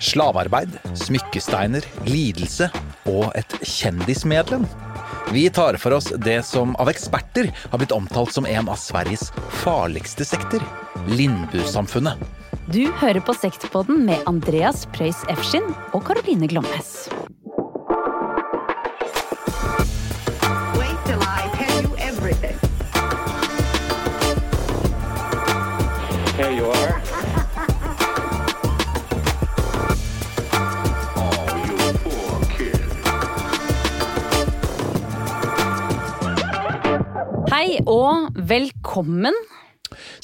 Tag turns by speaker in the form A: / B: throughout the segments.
A: Slavearbeid, smykkesteiner, lidelse og et kjendismedlem. Vi tar for oss det som av eksperter har blitt omtalt som en av Sveriges farligste sekter. Lindbusamfunnet.
B: Du hører på Sektpodden med Andreas Preus Efskin og Karoline Glommes. Hei og velkommen,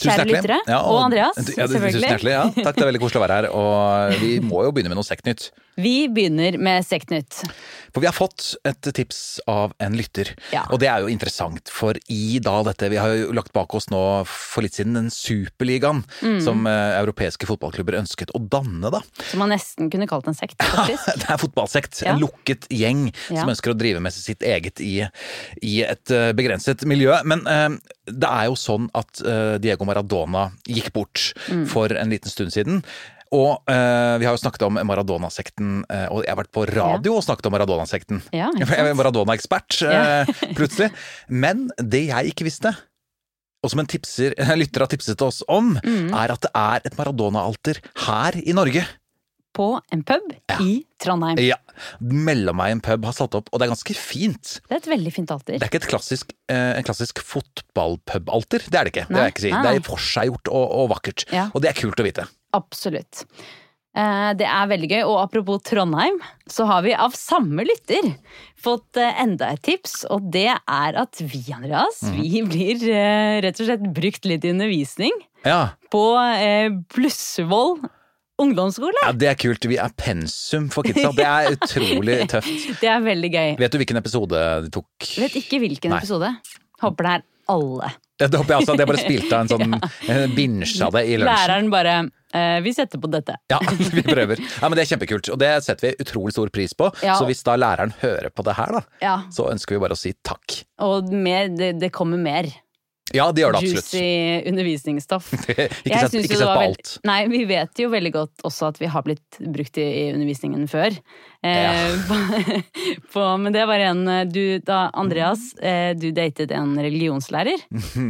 B: kjære lyttere.
A: Ja,
B: og Andreas,
A: ja, det- Tusen
B: selvfølgelig.
A: hjertelig. Ja, takk, det er veldig koselig å være her. Og vi må jo begynne med noe sektnytt.
B: Vi begynner med Sektnytt.
A: For vi har fått et tips av en lytter, og det er jo interessant. For i da dette Vi har jo lagt bak oss nå for litt siden den superligaen
B: Mm.
A: som eh, europeiske fotballklubber ønsket å danne, da.
B: Som man nesten kunne kalt en sekt, faktisk.
A: Det er fotballsekt. En lukket gjeng som ønsker å drive med sitt eget i, i et eh, begrenset miljø. Men eh, det er jo sånn at eh, Diego Maradona gikk bort
B: Mm.
A: for en liten stund siden. Og uh, vi har jo snakket om Maradona-sekten, uh, og jeg har vært på radio og snakket om Maradona-sekten.
B: Ja,
A: Jeg er? Maradona-ekspert,
B: Ja.
A: eh, plutselig. Men det jeg ikke visste, og som en, tipser, en lytter har tipset oss om,
B: Mm.
A: er at det er et Maradona-alter her i Norge.
B: På en pub
A: Ja.
B: i Trondheim.
A: Ja. Mellomveien pub har satt opp, og det er ganske fint.
B: Det er et veldig fint alter.
A: Det er ikke et klassisk, eh, en klassisk fotballpub-alter. Det er det ikke.
B: Nei.
A: det jeg ikke si. Det er forseggjort og, og vakkert.
B: Ja.
A: Og det er kult å vite.
B: Absolutt. Eh, Det er veldig gøy. Og apropos Trondheim, så har vi av samme lytter fått eh, enda et tips. Og det er at vi, Andreas,
A: mm.
B: vi blir eh, rett og slett brukt litt i undervisning
A: Ja.
B: på Blussevoll ungdomsskole.
A: ja, det er kult. Vi er pensum for kidsa. Det er utrolig tøft.
B: Det er veldig gøy.
A: Vet du hvilken episode de tok?
B: Vet ikke hvilken
A: Nei.
B: episode. Håper det er alle.
A: Ja, Det håper jeg også. Jeg bare spilte av en sånn ja. binsja det i lunsjen.
B: Læreren bare eh, Vi setter på dette.
A: Ja, vi prøver. Ja, men Det er kjempekult, og det setter vi utrolig stor pris på.
B: Ja.
A: Så hvis da læreren hører på det her, da,
B: Ja,
A: så ønsker vi bare å si takk.
B: Og mer, det, det kommer mer.
A: Ja, det gjør det absolutt.
B: Juicy undervisningsstoff.
A: ikke sett, ikke sett på alt.
B: Nei, vi vet jo veldig godt også at vi har blitt brukt i, i undervisningen før. Eh, på, men det var en eh, du, Da Andreas, eh, du datet en religionslærer,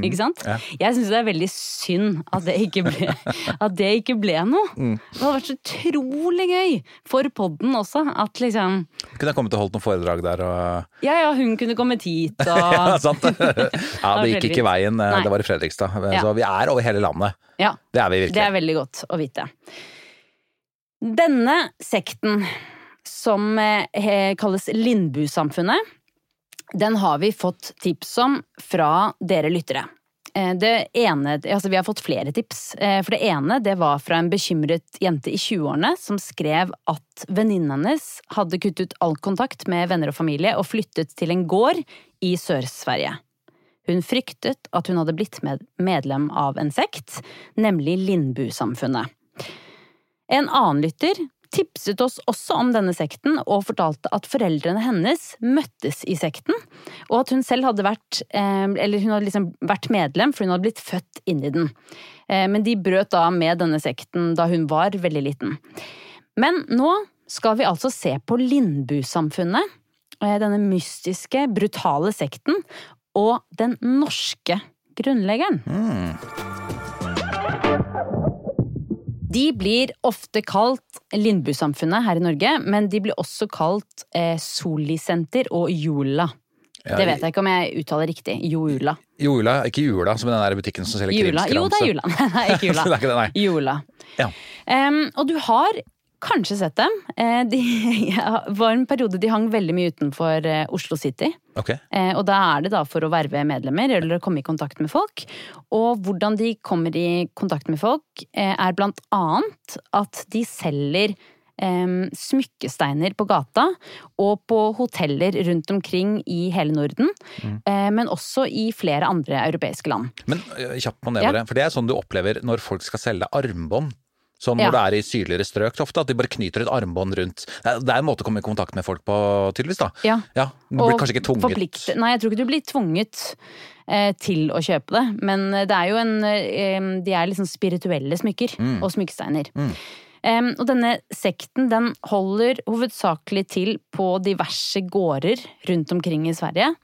B: ikke sant?
A: Ja.
B: Jeg syns det er veldig synd at det ikke ble, det ikke ble noe.
A: Mm.
B: Det hadde vært så utrolig gøy for podden også. At liksom
A: Kunne jeg kommet og holdt noen foredrag der og
B: Ja ja, hun kunne kommet hit og
A: Ja, sant. Ja, det gikk ikke veien.
B: Nei.
A: Det var i Fredrikstad.
B: Ja.
A: Så vi er over hele landet.
B: Ja.
A: Det er vi
B: Det er veldig godt å vite. Denne sekten, som kalles kalles Lindbusamfunnet, den har vi fått tips om fra dere lyttere. Eh, ene, altså Vi har fått flere tips. Eh, For Det ene det var fra en bekymret jente i 20-årene som skrev at venninnen hennes hadde kuttet all kontakt med venner og familie og flyttet til en gård i Sør-Sverige. Hun fryktet at hun hadde blitt med medlem av en sekt, nemlig Lindbusamfunnet. En annen lytter tipset oss også om denne sekten og fortalte at foreldrene hennes møttes i sekten, og at hun selv hadde vært eh, eller hun hadde liksom vært medlem, for hun hadde blitt født inn i den. Eh, Men de brøt da med denne sekten da hun var veldig liten. Men nå skal vi altså se på Lindbu-samfunnet, denne mystiske, brutale sekten, og den norske grunnleggeren. De blir ofte kalt Lindbusamfunnet her i Norge, men de blir også kalt eh, Solisenter og Jula.
A: Ja,
B: Det vet jeg ikke om jeg uttaler riktig. Jola.
A: Jula, ikke Jula, som i den der butikken som selger
B: krimskrams. Jo, det er Jula. Nei, ikke Jula.
A: det er ikke det, nei.
B: Jula.
A: Ja.
B: Um, og du har kanskje sett dem. Det de ja, var en periode de hang veldig mye utenfor eh, Oslo City.
A: Ok.
B: Eh, og da er det da for å verve medlemmer eller komme i kontakt med folk. Og hvordan de kommer i kontakt med folk, eh, er blant annet at de selger smykkesteiner på gata og på hoteller rundt omkring i hele Norden. Mm. men også i flere andre europeiske land.
A: Men kjapt på det,
B: Ja.
A: For det er sånn du opplever når folk skal selge armbånd. Sånn
B: Ja.
A: når det er i sydligere strøk, ofte at de bare knyter et armbånd rundt. Det er en måte å komme i kontakt med folk på, tydeligvis, da.
B: Ja.
A: Ja, Du blir kanskje ikke tvunget
B: Forplikt. Nei, jeg tror ikke du blir tvunget eh, til å kjøpe det. Men det er jo en eh, De er liksom spirituelle smykker
A: Mm.
B: og smykkesteiner. Em, og denne sekten den holder hovedsakelig til på diverse gårder rundt omkring i Sverige.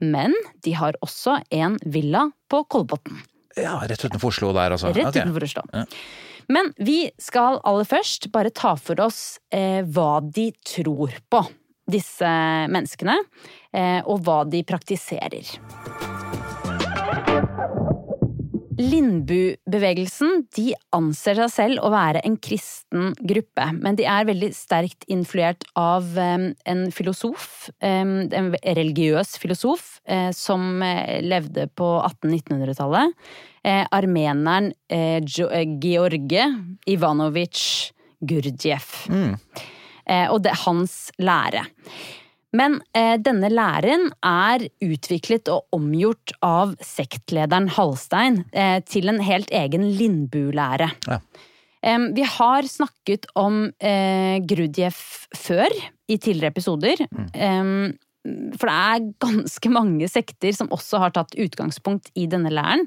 B: Men de har også en villa på Kolbotn.
A: Ja, rett utenfor Oslo der, altså.
B: Rett
A: Ok.
B: utenfor Oslo.
A: Ja.
B: Men vi skal aller først bare ta for oss eh, hva de tror på, disse menneskene. Eh, og hva de praktiserer. Lindbu-bevegelsen de anser seg selv å være en kristen gruppe, men de er veldig sterkt influert av eh, en filosof, eh, en religiøs filosof, eh, som levde på 1800-1900-tallet. Eh, armeneren George Ivanovitsj Gurdjieff. Mm. og det er hans lære. Men eh, denne læren er utviklet og omgjort av sektlederen Halstein eh, til en helt egen Lindbu-lære.
A: Ja.
B: Eh, vi har snakket om eh, Grudjev før, i tidligere episoder. Em, for det er ganske mange sekter som også har tatt utgangspunkt i denne læren.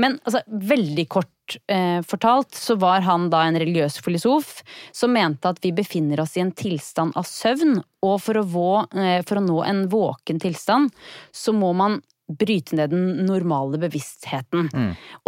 B: Men altså, veldig kort eh, fortalt så var han da en religiøs filosof som mente at vi befinner oss i en tilstand av søvn, og for å, vå, eh, for å nå en våken tilstand så må man bryte ned den normale bevisstheten.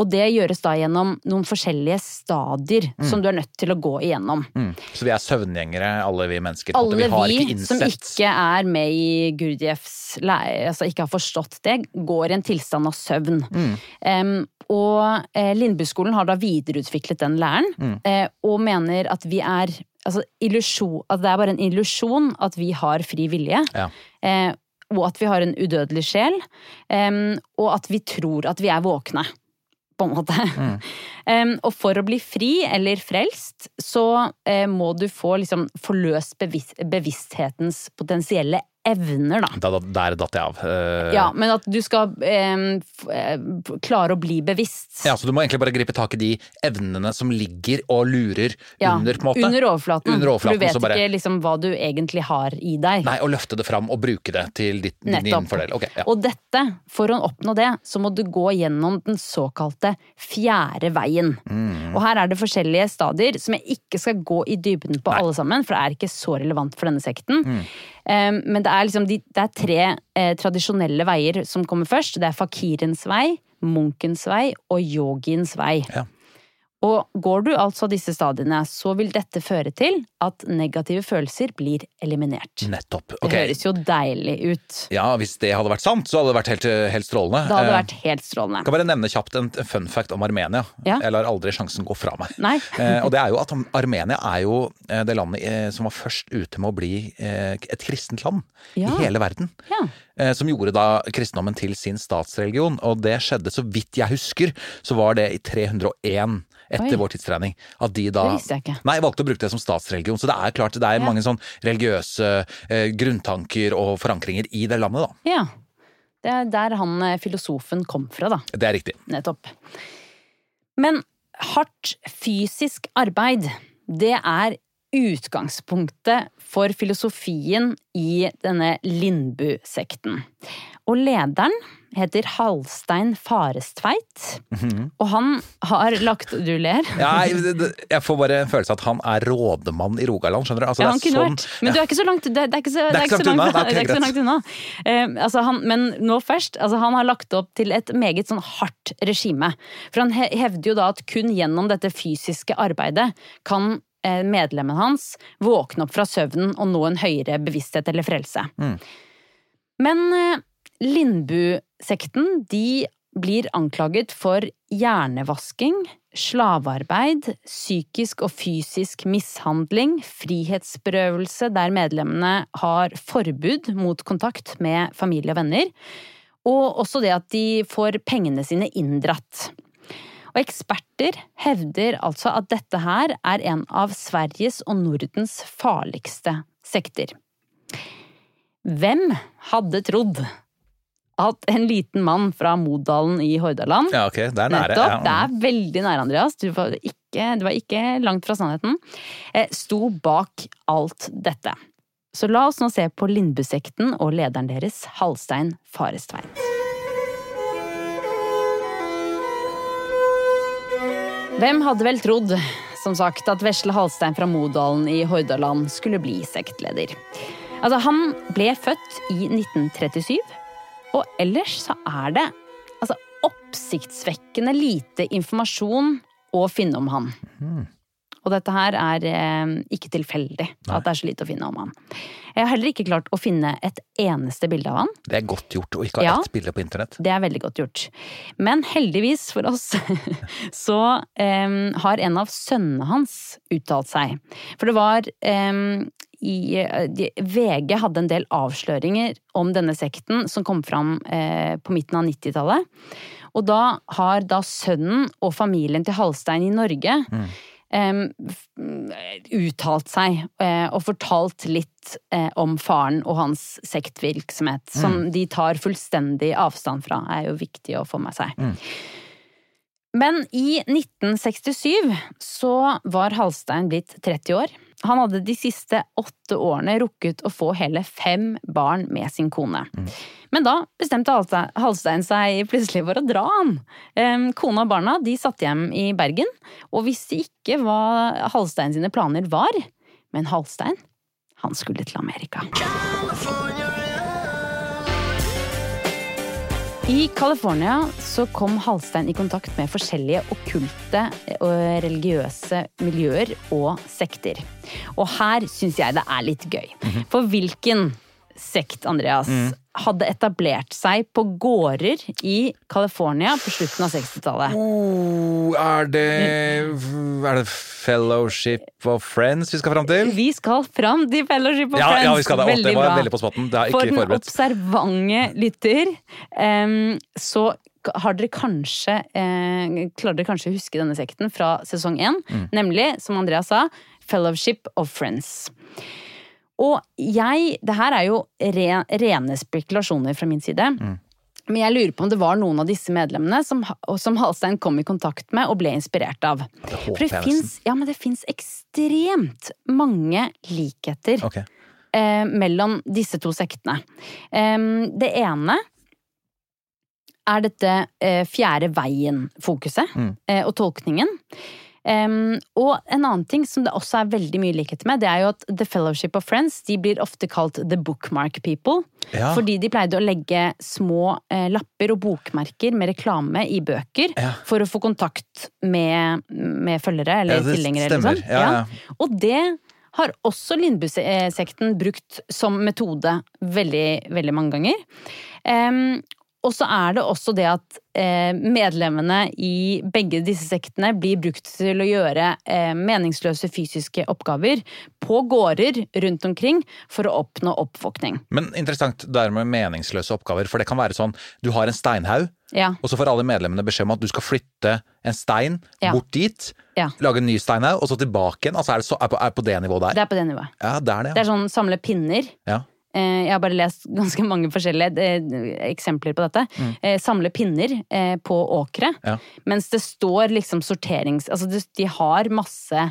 B: Og det gjøres da gjennom noen forskjellige stadier som du er nødt til å gå igjennom.
A: Mm. Så vi er søvngjengere, alle vi mennesker.
B: Alle
A: vi
B: vi,
A: ikke
B: som ikke er med i Gurdjevs lære, altså ikke har forstått det, går i en tilstand av søvn.
A: Mm.
B: Em, og eh, Lindbu-skolen har da videreutviklet den læren,
A: Mm.
B: eh, og mener at vi er Altså illusjon, at det er bare en illusjon at vi har fri vilje.
A: Ja.
B: Eh, og at vi har en udødelig sjel. um, og at vi tror at vi er våkne. På en måte.
A: Mm.
B: Um, og for å bli fri eller frelst, så uh, må du få liksom forløst bevis bevissthetens potensielle evner, da.
A: Da, da, der datt jeg av. Uh,
B: Ja, men at du skal uh, klare å bli bevisst.
A: ja, Så du må egentlig bare gripe tak i de evnene som ligger og lurer
B: Ja,
A: under, på en måte.
B: under overflaten.
A: Under overflaten,
B: du vet
A: bare-
B: ikke liksom hva du egentlig har i deg.
A: Nei, og løfte det fram og bruke det til ditt, din
B: Nettopp.
A: fordel. Okay, ja.
B: Og dette, for å oppnå det, så må du gå gjennom den såkalte fjerde veien.
A: Mm.
B: Og her er det forskjellige stadier som jeg ikke skal gå i dybden på
A: Nei.
B: alle sammen, for det er ikke så relevant for denne sekten.
A: Mm.
B: Men det er liksom de, det er tre eh, tradisjonelle veier som kommer først. Det er fakirens vei, munkens vei og yogiens vei.
A: Ja.
B: Og går du altså disse stadiene, så vil dette føre til at negative følelser blir eliminert.
A: Nettopp.
B: Det høres jo deilig ut.
A: Ja, hvis det hadde vært sant, så hadde det vært helt, helt strålende.
B: Det hadde
A: Eh,
B: vært helt strålende.
A: kan bare nevne kjapt en fun fact om Armenia.
B: Ja.
A: Jeg lar aldri sjansen gå fra meg.
B: Nei.
A: Eh, og det er jo at Armenia er jo eh, det landet eh, som var først ute med å bli et kristent land
B: Ja.
A: i hele verden.
B: Ja.
A: Eh, som gjorde da kristendommen til sin statsreligion. Og det skjedde, så vidt jeg husker, så var det i 301 etter
B: Oi.
A: vår tidsregning. At de da
B: Det visste jeg ikke.
A: Nei, valgte å bruke det som statsreligion. Så det er klart det er
B: Ja.
A: mange sånn religiøse eh, grunntanker og forankringer i det landet, da.
B: ja. Det er der han eh, filosofen kom fra, da.
A: Det er riktig.
B: Nettopp. Men hardt fysisk arbeid, det er utgangspunktet for filosofien i denne Lindbu-sekten. Og lederen heter Halstein Farestveit, og han har lagt Du ler?
A: Ja, jeg får bare en følelse at han er rådemann i Rogaland, skjønner du. Altså,
B: Ja, han kunne
A: sånn-
B: vært. Men du er ikke så langt, det, det er ikke så,
A: Det er ikke så langt unna.
B: langt, unna. Uh, altså han, men nå først. Altså han har lagt opp til et meget sånn hardt regime. For han hevder jo da at kun gjennom dette fysiske arbeidet kan medlemmen hans våkne opp fra søvnen og nå en høyere bevissthet eller frelse.
A: Mm.
B: Men eh, Lindbu-sekten, de blir anklaget for hjernevasking, slavearbeid, psykisk og fysisk mishandling, frihetsberøvelse der medlemmene har forbud mot kontakt med familie og venner, og også det at de får pengene sine inndratt. Og eksperter hevder altså at dette her er en av Sveriges og Nordens farligste sekter. Hvem hadde trodd at en liten mann fra Modalen i Hordaland
A: Ja, ok, det er nære.
B: Nettopp. Det er veldig nære, Andreas. Du var ikke, du var ikke langt fra sannheten. Eh, sto bak alt dette. Så la oss nå se på Lindbu-sekten og lederen deres, Halstein Farestveit. Hvem hadde vel trodd, som sagt, at Vesle Halstein fra Modalen i Hordaland skulle bli sektleder. Altså, han ble født i 1937, og ellers så er det altså, oppsiktsvekkende lite informasjon å finne om han. Og dette her er eh, ikke tilfeldig at det er så lite å finne om han. Jeg har heller ikke klart å finne et eneste bilde av han.
A: Det er godt gjort å ikke ha
B: Ja.
A: ett bilde på internett.
B: Det er veldig godt gjort. Men heldigvis for oss så eh, har en av sønnene hans uttalt seg. For det var eh, i de- VG hadde en del avsløringer om denne sekten som kom fram eh, på midten av 90-tallet. Og da har da sønnen og familien til Halstein i Norge f- uttalt seg eh, og fortalt litt eh, om faren og hans sektvirksomhet, som de tar fullstendig avstand fra, er jo viktig å få med seg. Men i 1967 så var Halstein blitt 30 år. Han hadde de siste åtte årene rukket å få hele fem barn med sin kone. Men da bestemte Halstein- seg plutselig for å dra, han. Kona og barna de satt hjem i Bergen, og visste ikke hva Halstein sine planer var. Men Halstein, han skulle til Amerika. I California så kom Halstein i kontakt med forskjellige okkulte og religiøse miljøer og sekter. Og her syns jeg det er litt gøy. For hvilken sekt, Andreas, hadde etablert seg på gårder i California på slutten av 60-tallet?
A: Oh, er det Er det Fellowship of Friends vi skal fram til?
B: Vi skal fram til Fellowship of
A: Ja,
B: Friends.
A: ja, vi skal det.
B: Veldig
A: det var
B: bra.
A: veldig på spotten. Det er
B: For den
A: forberedt.
B: observante lytter, um, så har dere kanskje eh, Klarer dere kanskje å huske denne sekten fra sesong én?
A: Mm.
B: Nemlig, som Andreas sa, Fellowship of Friends. Og jeg Det her er jo re, rene spekulasjoner fra min side.
A: Mm.
B: Men jeg lurer på om det var noen av disse medlemmene som, som Halstein kom i kontakt med og ble inspirert av.
A: Det
B: For det fins ja, ekstremt mange likheter
A: okay.
B: eh, mellom disse to sektene. Eh, det ene er dette eh, fjerde veien-fokuset
A: Mm.
B: eh, og tolkningen. Em, og en annen ting som det også er veldig mye likhet med, det er jo at The Fellowship of Friends de blir ofte kalt The Bookmark People.
A: Ja.
B: Fordi de pleide å legge små eh, lapper og bokmerker med reklame i bøker
A: Ja.
B: for å få kontakt med, med følgere eller
A: Ja,
B: tilhengere. eller sånn.
A: Ja, ja.
B: Og det har også Lindbu-sekten brukt som metode veldig, veldig mange ganger. Em, og så er det også det at eh, medlemmene i begge disse sektene blir brukt til å gjøre eh, meningsløse fysiske oppgaver på gårder rundt omkring for å oppnå oppvåkning.
A: Men interessant det er med meningsløse oppgaver, for det kan være sånn du har en steinhaug,
B: Ja,
A: og så får alle medlemmene beskjed om at du skal flytte en stein
B: Ja.
A: bort dit,
B: Ja.
A: lage en ny steinhaug, og så tilbake igjen. Altså er det så, er på, er på det nivået der?
B: det er på det nivået.
A: Ja, det er det.
B: Det er sånn samle pinner.
A: Ja.
B: Eh, Jeg har bare lest ganske mange forskjellige eh, eksempler på dette. Mm. Samle pinner eh, på åkre.
A: Ja.
B: mens det står liksom sorterings... Altså de har masse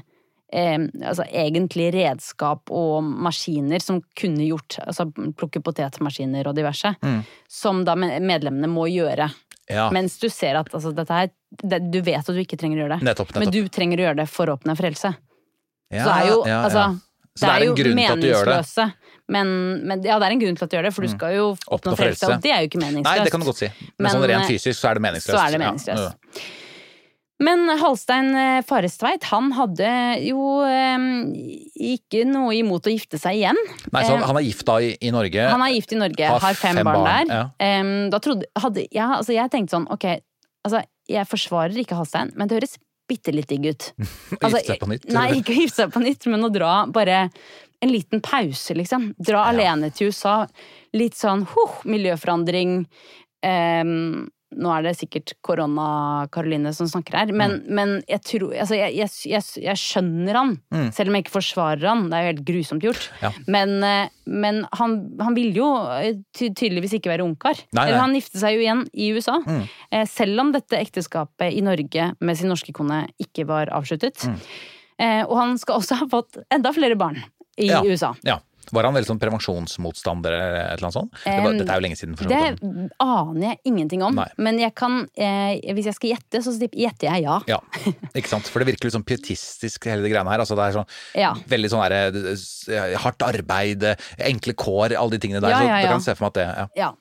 B: eh, altså egentlig redskap og maskiner som kunne gjort Altså plukke potetmaskiner og diverse.
A: Mm.
B: Som da medlemmene må gjøre.
A: Ja.
B: Mens du ser at altså, dette her det, Du vet at du ikke trenger å gjøre det.
A: Nettopp, nettopp.
B: Men du trenger å gjøre det for å oppnå frelse.
A: ja,
B: Så det er jo,
A: ja.
B: altså
A: Så det er en grunn til at du gjør det.
B: Men, men ja, det er en grunn til at du gjør det, for du skal jo oppnå, frelse, og det er jo ikke meningsløst.
A: Nei, det kan du godt si. Men,
B: Men,
A: sånn rent
B: eh,
A: fysisk så er det meningsløst.
B: Så er det meningsløst.
A: ja.
B: Men Halstein eh, Farestveit, han hadde jo eh, ikke noe imot å gifte seg igjen.
A: Nei, så han,
B: Eh,
A: er gift da i, i Norge.
B: Han er gift i Norge,
A: Har
B: har fem,
A: fem
B: barn,
A: barn,
B: der. Em, da trodde, hadde, ja, altså jeg tenkte sånn, ok, altså jeg forsvarer ikke Halstein, men det høres bitte litt digg ut.
A: Altså, gifte seg på nytt,
B: Nei, ikke gifte seg på nytt, men å dra bare en liten pause, liksom. Dra alene til USA. Litt sånn huh, miljøforandring. Em, nå er det sikkert korona-Karoline som snakker her, men, men jeg tror altså jeg, jeg, jeg, jeg skjønner han, selv om jeg ikke forsvarer han. Det er jo helt grusomt gjort.
A: Ja.
B: Men, eh, men han, han ville jo eh, ty tydeligvis ikke være ungkar.
A: Nei,
B: han gifte seg jo igjen i USA. Mm. Selv om dette ekteskapet i Norge med sin norske kone ikke var avsluttet.
A: Mm.
B: Eh, Og han skal også ha fått enda flere barn i
A: Ja.
B: USA.
A: Ja. Var han veldig sånn prevensjonsmotstander eller et eller annet sånt? Det var,
B: um,
A: dette er jo lenge siden. for
B: Det aner jeg ingenting om,
A: Nei.
B: men jeg kan, eh, hvis jeg skal gjette, så gjetter jeg ja.
A: Ja, ikke sant? For det virker litt sånn pietistisk hele de greiene her. Altså det er sånn
B: Ja.
A: veldig sånn herre eh, hardt arbeid, eh, enkle kår, alle de tingene der.
B: Ja,
A: Så du kan se for meg at det ja.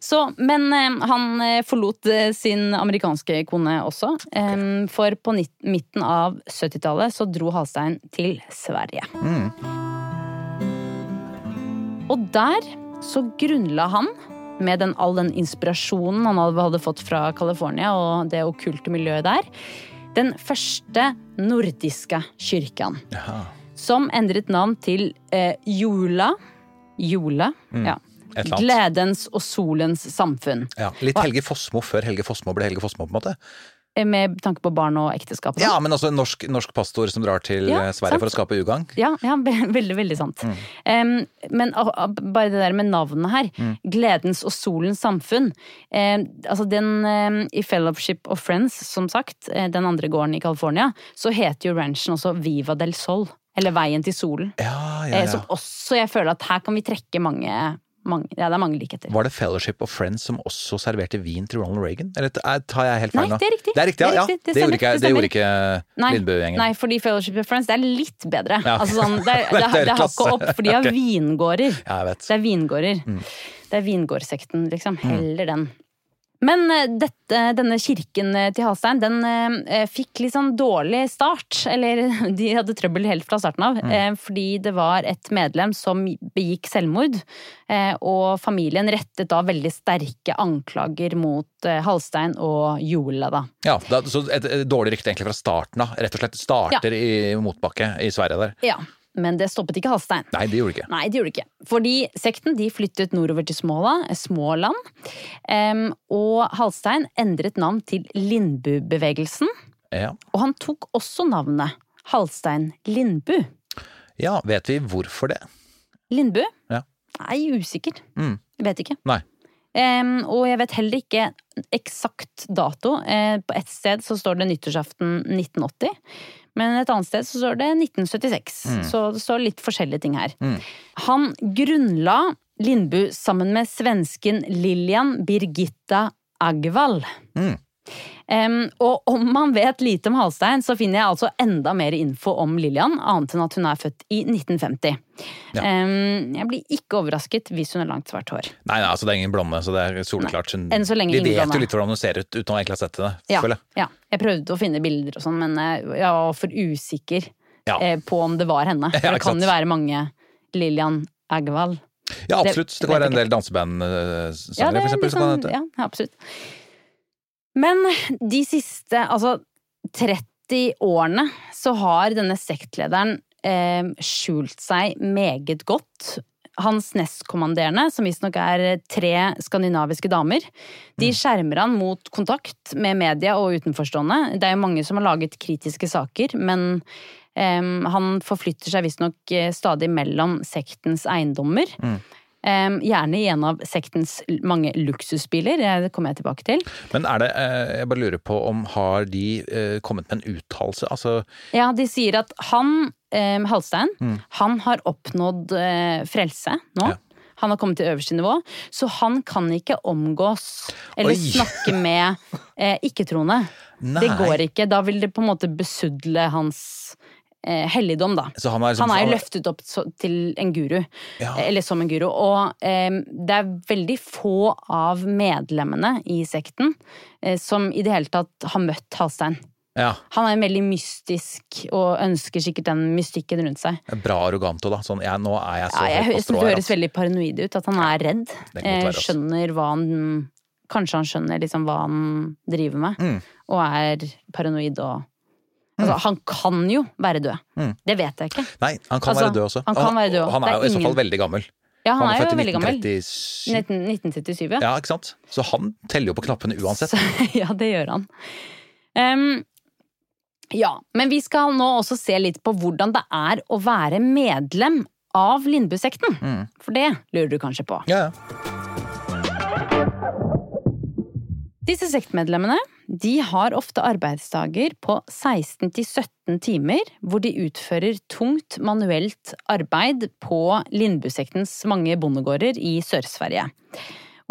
B: Så, men eh, han eh, forlot eh, sin amerikanske kone også. Em, for på midten av 70-tallet så dro Halstein til Sverige. Og der så grunnla han, med den, all den inspirasjonen han hadde, fått fra California og det okkulte miljøet der, den første nordiske kirken.
A: Jaha.
B: Som endret navn til eh, Jula. Jula,
A: Mm. ja.
B: Gledens og solens samfunn.
A: Ja, litt Helge Fossmo før Helge Fossmo ble Helge Fossmo, på en måte.
B: Eh, Med tanke på barn og ekteskap. og
A: Ja,
B: sånn.
A: men altså en norsk, norsk pastor som drar til
B: Ja,
A: eh, Sverige
B: sant.
A: for å skape ugagn.
B: Ja, ja, veldig, veldig sant.
A: Mm.
B: Um, men ah, bare det der med navnet her.
A: Mm.
B: Gledens og solens samfunn. Um, altså den um, I Fellowship of Friends, som sagt, eh, den andre gården i California, så heter jo ranchen også Viva del Sol. Eller Veien til solen.
A: Ja, ja, ja.
B: Som også jeg føler at her kan vi trekke mange, mange Ja, det er mange likheter.
A: Var det Fellowship of Friends som også serverte vin til Ronald Reagan? Eller er- tar jeg helt feil
B: Nei,
A: nå?
B: det er riktig.
A: Det er riktig, ja.
B: Det er riktig, det
A: gjorde
B: stemmer,
A: ikke,
B: det
A: gjorde ikke
B: Nei,
A: Lindbø-gjengen.
B: Nei, fordi Fellowship of Friends det er litt bedre.
A: Ja.
B: Altså sånn, det, det,
A: Det
B: hakket opp, for de har
A: okay.
B: vingårder.
A: Ja, jeg vet.
B: Det er vingårder.
A: Mm.
B: Det er vingårdsekten, liksom. Heller den. Men eh, dette, denne kirken eh, til Halstein, den eh, fikk litt sånn dårlig start. Eller de hadde trøbbel helt fra starten av.
A: Mm.
B: Eh, fordi det var et medlem som begikk selvmord. Eh, og familien rettet da veldig sterke anklager mot Halstein og Jola, da.
A: Ja, da, så et, et dårlig rykte egentlig fra starten av. Rett og slett starter i motbakke i Sverige der.
B: Ja, Men det stoppet ikke Halstein.
A: Nei, det gjorde ikke.
B: Nei, det gjorde ikke. Fordi sekten de flyttet nordover til Småla, Småland. Um, og Halstein endret navn til Lindbu-bevegelsen.
A: Ja.
B: Og han tok også navnet Halstein Lindbu.
A: ja, vet vi hvorfor det?
B: Lindbu?
A: Ja.
B: Nei, usikker.
A: Mm.
B: Jeg vet ikke.
A: Nei.
B: Um, og jeg vet heller ikke eksakt dato. Uh, på ett sted så står det nyttårsaften 1980. Men et annet sted så står det 1976. Så det står litt forskjellige ting her.
A: Mm.
B: Han grunnla Lindbu sammen med svensken Lilian Birgitta Agvall.
A: Mm.
B: Em, og om man vet lite om Halstein, så finner jeg altså enda mer info om Lillian, annet enn at hun er født i 1950.
A: Ja.
B: Um, jeg blir ikke overrasket hvis hun har langt svart hår.
A: Nei, nei, altså det er ingen blonde, så det er soleklart. Hun-
B: Enn så lenge
A: Vi
B: ingen
A: vet
B: blonde.
A: jo litt hvordan hun ser ut uten å egentlig ha sett henne.
B: Ja,
A: jeg.
B: ja. Jeg prøvde å finne bilder og sånn, men eh, jeg var for usikker
A: Ja.
B: eh, på om det var henne. For det kan jo være mange Lillian Agvall.
A: Ja, absolutt. Det, kan være en del danseband-sangere,
B: Ja,
A: for eksempel.
B: ja, ja, absolutt. Men de siste, altså 30 årene, så har denne sektlederen eh, skjult seg meget godt. Hans nestkommanderende, som visstnok er tre skandinaviske damer, de
A: Mm.
B: skjermer han mot kontakt med media og utenforstående. Det er jo mange som har laget kritiske saker, men em, han forflytter seg visstnok eh, stadig mellom sektens eiendommer.
A: Mm.
B: Gjerne i en av sektens mange luksusbiler, det kommer jeg tilbake til.
A: Men er det, eh, jeg bare lurer på om har de eh, kommet med en uttalelse? Altså,
B: Ja, de sier at han, Halstein,
A: Mm.
B: han har oppnådd eh, frelse nå.
A: Ja.
B: Han har kommet til øverste nivå, så han kan ikke omgås eller
A: Oi.
B: snakke med eh, ikke-troende. Det går ikke. Da vil det på en måte besudle hans eh, helligdom, da.
A: Så han er, liksom,
B: Han er løftet opp til en guru,
A: Ja.
B: eller som en guru. Og eh, det er veldig få av medlemmene i sekten eh, som i det hele tatt har møtt Halstein.
A: Ja,
B: Han er veldig mystisk og ønsker sikkert den mystikken rundt seg.
A: bra arroganto, da. Sånn, ja, nå er jeg så
B: Ja, jeg, det høres veldig paranoid ut, at han er redd.
A: Godt
B: Eh,
A: være, altså.
B: skjønner hva han Kanskje han skjønner liksom hva han driver med,
A: Mm.
B: og er paranoid og Altså, han kan jo være død.
A: Mm.
B: Det vet jeg ikke.
A: Nei, han kan
B: Altså,
A: være død også.
B: han kan være død.
A: Han er
B: er
A: jo i så fall veldig gammel.
B: Ja, han,
A: Han
B: er
A: er
B: jo veldig gammel.
A: 1937.
B: 19, 1977, ja.
A: Ja, ikke sant? Så han teller jo på knappene uansett.
B: Så, ja, det gjør han. Um, ja, men vi skal nå også se litt på hvordan det er å være medlem av Lindbu-sekten.
A: Mm.
B: For det lurer du kanskje på.
A: Ja, ja.
B: Disse sektmedlemmene de har ofte arbeidsdager på 16-17 timer, hvor de utfører tungt manuelt arbeid på Lindbusektens mange bondegårder i Sør-Sverige.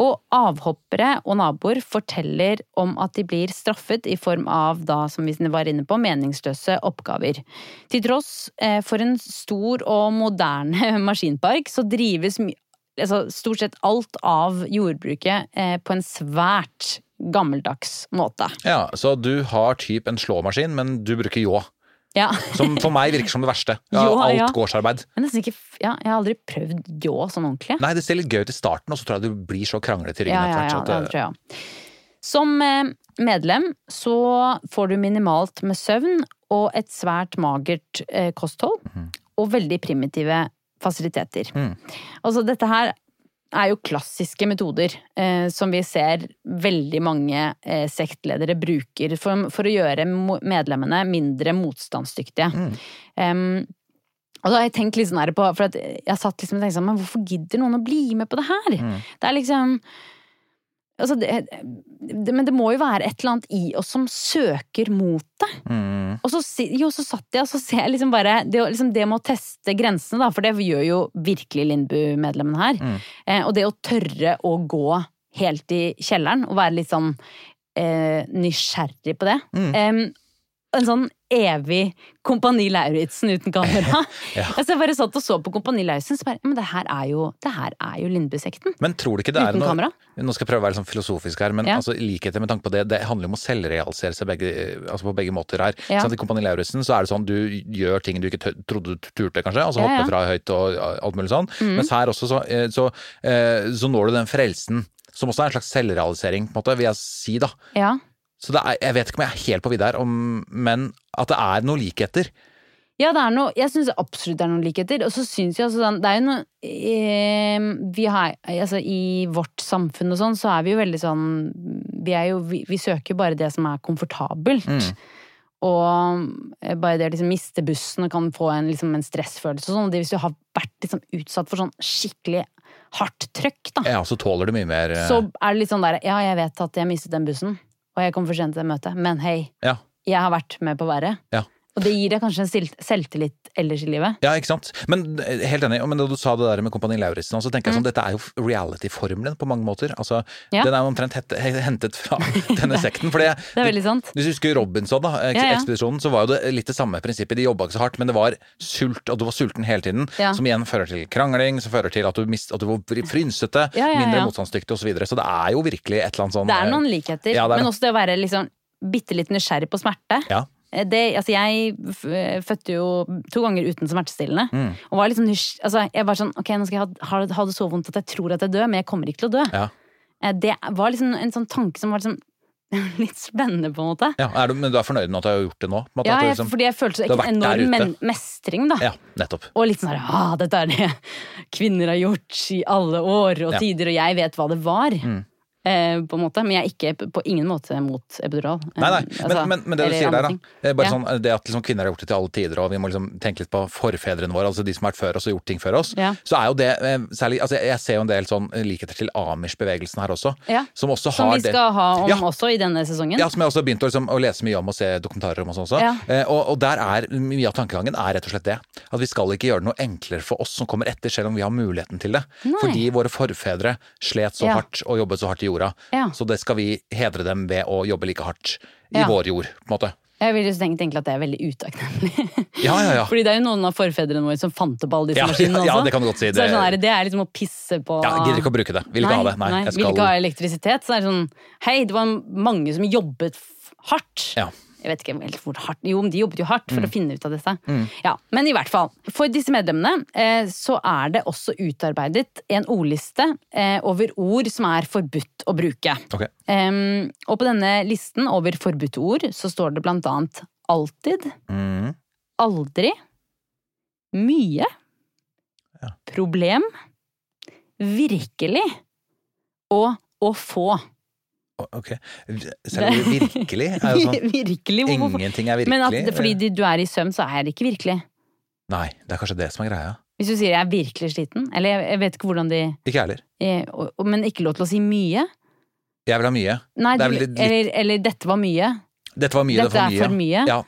B: Og avhoppere og naboer forteller om at de blir straffet i form av, da, som vi var inne på, meningsløse oppgaver. Til tross eh, for en stor og moderne maskinpark, så drives altså, stort sett alt av jordbruket eh, på en svært gammeldags måte.
A: Ja, Så du har typ en slåmaskin, men du bruker ljå.
B: Ja.
A: Som for meg virker som det verste. Ja,
B: Jo,
A: alt
B: ja.
A: gårdsarbeid.
B: Ikke, ja, jeg har aldri prøvd ljå sånn ordentlig.
A: Nei, det ser litt gøy ut i starten, og så tror jeg du blir så kranglete i ryggen
B: Ja, ja, det tror jeg. Som eh, medlem så får du minimalt med søvn og et svært magert eh, kosthold. Og veldig primitive fasiliteter.
A: Mm.
B: Altså dette her er jo klassiske metoder eh, som vi ser veldig mange eh, sektledere bruker for, for å gjøre medlemmene mindre motstandsdyktige. Em, og da har jeg tenkt litt sånn her på, for at jeg satt liksom og tenkte sånn, men hvorfor gidder noen å bli med på det her? Det er liksom altså det, det, Men det må jo være et eller annet i oss som søker mot det.
A: Mm.
B: Og så, jo, så satt jeg og så ser jeg liksom bare det, liksom det med å teste grensene, da, for det gjør jo virkelig Lindbu-medlemmene her. Eh, og det å tørre å gå helt i kjelleren og være litt sånn eh, nysgjerrig på det. Em, en sånn evig Kompani Lauritzen uten kamera.
A: Ja.
B: altså, jeg bare satt og så på Kompani Lauritzen, så bare Men det her er jo, det her er jo Lindbu-sekten.
A: Men tror du ikke det er
B: Uten
A: noe
B: kamera?
A: Nå skal jeg prøve å være litt sånn filosofisk her, men
B: Ja.
A: altså, likheter med tanke på det, det handler jo om å selvrealisere seg begge, altså på begge måter her.
B: Ja.
A: Sånn, I Kompani Lauritzen så er det sånn du gjør ting du ikke trodde du turte, kanskje. Altså hoppe fra høyt og alt mulig sånn. Mens her også så, så, så, eh, så når du den frelsen, som også er en slags selvrealisering, på en måte, vil jeg si, da.
B: Ja.
A: Så er, jeg vet ikke om jeg er helt på vidda her, om, men at det er noen likheter.
B: Ja, det er noe, jeg syns absolutt det er noen likheter. Og så syns jeg altså Det er jo noe eh, Vi har Altså, i vårt samfunn og sånn, så er vi jo veldig sånn Vi er jo Vi, vi søker bare det som er komfortabelt. Og eh, bare det å liksom miste bussen og kan få en, liksom, en stressfølelse og sånn. det Hvis du har vært liksom utsatt for sånn skikkelig hardt trøkk, da,
A: Ja, så tåler du mye mer eh,
B: så er det litt sånn der Ja, jeg vet at jeg mistet den bussen, og jeg kom for sent til det møtet, men hei,
A: Ja.
B: jeg har vært med på været.
A: Ja.
B: Og det gir deg kanskje en selvtillit ellers i livet.
A: Ja, ikke sant. Men eh, helt enig. Men da du sa det der med Kompani Lauritzen, så tenker jeg sånn, dette er jo reality-formelen på mange måter. Altså,
B: Mm. Ja.
A: Den er omtrent hentet fra denne sekten. For det,
B: Det er veldig sant.
A: Hvis du husker Robinson, da, ek-
B: Ja, ja.
A: ekspedisjonen, så var jo det litt det samme prinsippet. De jobba ikke så hardt, men det var sult, og du var sulten hele tiden.
B: Ja.
A: Som igjen fører til krangling, som fører til at du, mist, at du var frynsete,
B: Ja, ja,
A: mindre
B: ja.
A: motstandsdyktig osv. Så, videre. så det er jo virkelig et eller annet sånn
B: Det er
A: eh,
B: noen likheter,
A: Ja, er
B: men også det å være liksom bitte litt nysgjerrig på smerte.
A: Ja.
B: Eh, Det, altså jeg fødte jo to ganger uten smertestillende.
A: Mm.
B: Og var liksom nysg- altså jeg var sånn, ok, nå skal jeg ha, ha, ha det så vondt at jeg tror at jeg dør, men jeg kommer ikke til å dø.
A: Ja.
B: Eh, Det var liksom en sånn tanke som var liksom litt spennende, på en måte.
A: Ja, du, men du er fornøyd med at du har gjort det nå?
B: Ja, jeg,
A: liksom,
B: fordi jeg følte
A: vært
B: enorm men mestring, da.
A: ja, nettopp.
B: Og litt sånn ah, dette er det kvinner har gjort i alle år og
A: Ja.
B: tider, og jeg vet hva det var.
A: Mm.
B: Eh, på en måte, Men jeg er ikke på- ingen måte mot epidural.
A: Nei, nei,
B: Eh,
A: men,
B: altså,
A: men, men det du sier der, da. eh, Bare
B: Ja.
A: sånn, det at liksom kvinner har gjort det til alle tider, og vi må liksom tenke litt på forfedrene våre, altså de som har vært før oss og gjort ting før oss.
B: Ja.
A: Så er jo det eh, særlig altså Jeg ser jo en del sånn likheter til Amish-bevegelsen her også.
B: Ja.
A: Som også har
B: Som
A: vi
B: vi
A: det
B: skal ha om også i denne sesongen.
A: ja, som jeg også har begynt å, liksom, å lese mye om og se dokumentarer om og sånn også.
B: Ja.
A: Eh, og, og der er mye av tankegangen er rett og slett det. At vi skal ikke gjøre det noe enklere for oss som kommer etter, selv om vi har muligheten til det.
B: Nei.
A: Fordi våre forfedre slet så hardt og jobbet så hardt i jorda.
B: Ja.
A: Så det skal vi hedre dem ved å jobbe like hardt i
B: Ja.
A: vår jord, på en måte.
B: Jeg vil tenkt tenke at det er veldig utakknemlig.
A: Ja, ja, ja.
B: Fordi det er jo noen av forfedrene våre som fant opp alle disse
A: Ja,
B: maskinene
A: ja, det kan du godt si.
B: Så det, er sånn her, det er liksom å pisse på
A: Ja, jeg gidder ikke å bruke det. Vil ikke ha det. Nei, jeg
B: Vil ikke ha elektrisitet. Så det er sånn Hei, det var mange som jobbet hardt.
A: Ja.
B: Jeg vet ikke helt hvor hardt Jo, de jobbet jo hardt for
A: Mm.
B: å finne ut av dette. Ja, Men i hvert fall. For disse medlemmene eh, så er det også utarbeidet en ordliste eh, over ord som er forbudt å bruke.
A: Okay.
B: Um, og på denne listen over forbudte ord så står det blant annet alltid,
A: Mm.
B: aldri, mye,
A: Ja.
B: problem, virkelig og å få.
A: Ok. Selv om det virkelig er jo sånn
B: virkelig? Hvorfor?
A: Ingenting er virkelig.
B: Men at fordi du er i søvn, så er det ikke virkelig.
A: Nei, det er kanskje det som er greia.
B: Hvis du sier jeg er virkelig sliten, eller jeg, vet ikke hvordan de
A: Ikke heller.
B: eh, Men ikke lov til å si mye.
A: Jeg vil ha mye.
B: Nei,
A: er
B: du,
A: vel litt-
B: eller, eller 'dette var mye',
A: Dette var mye,
B: Dette
A: det var
B: er
A: mye.
B: for mye.
A: Ja,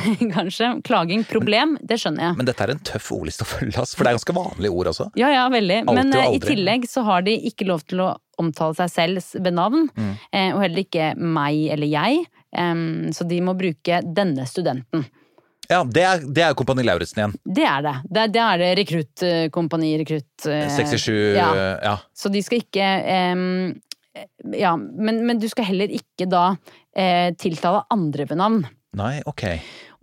B: kanskje. Klaging. Problem, det skjønner jeg.
A: men dette er en tøff ordliste å følge, for det er ganske vanlige ord også.
B: Ja, ja, veldig.
A: Altid,
B: Men eh, i tillegg så har de ikke lov til å omtale seg selv ved navn.
A: Mm.
B: eh, Og heller ikke meg eller jeg. Så de må bruke denne studenten.
A: Ja, det er, det er jo Kompani Lauritzen igjen.
B: Det er det. Det, det er det rekrutt... eh,
A: 67
B: ja.
A: ja.
B: Så de skal ikke um, Ja, men, men du skal heller ikke da eh, tiltale andre ved navn.
A: Nei, ok.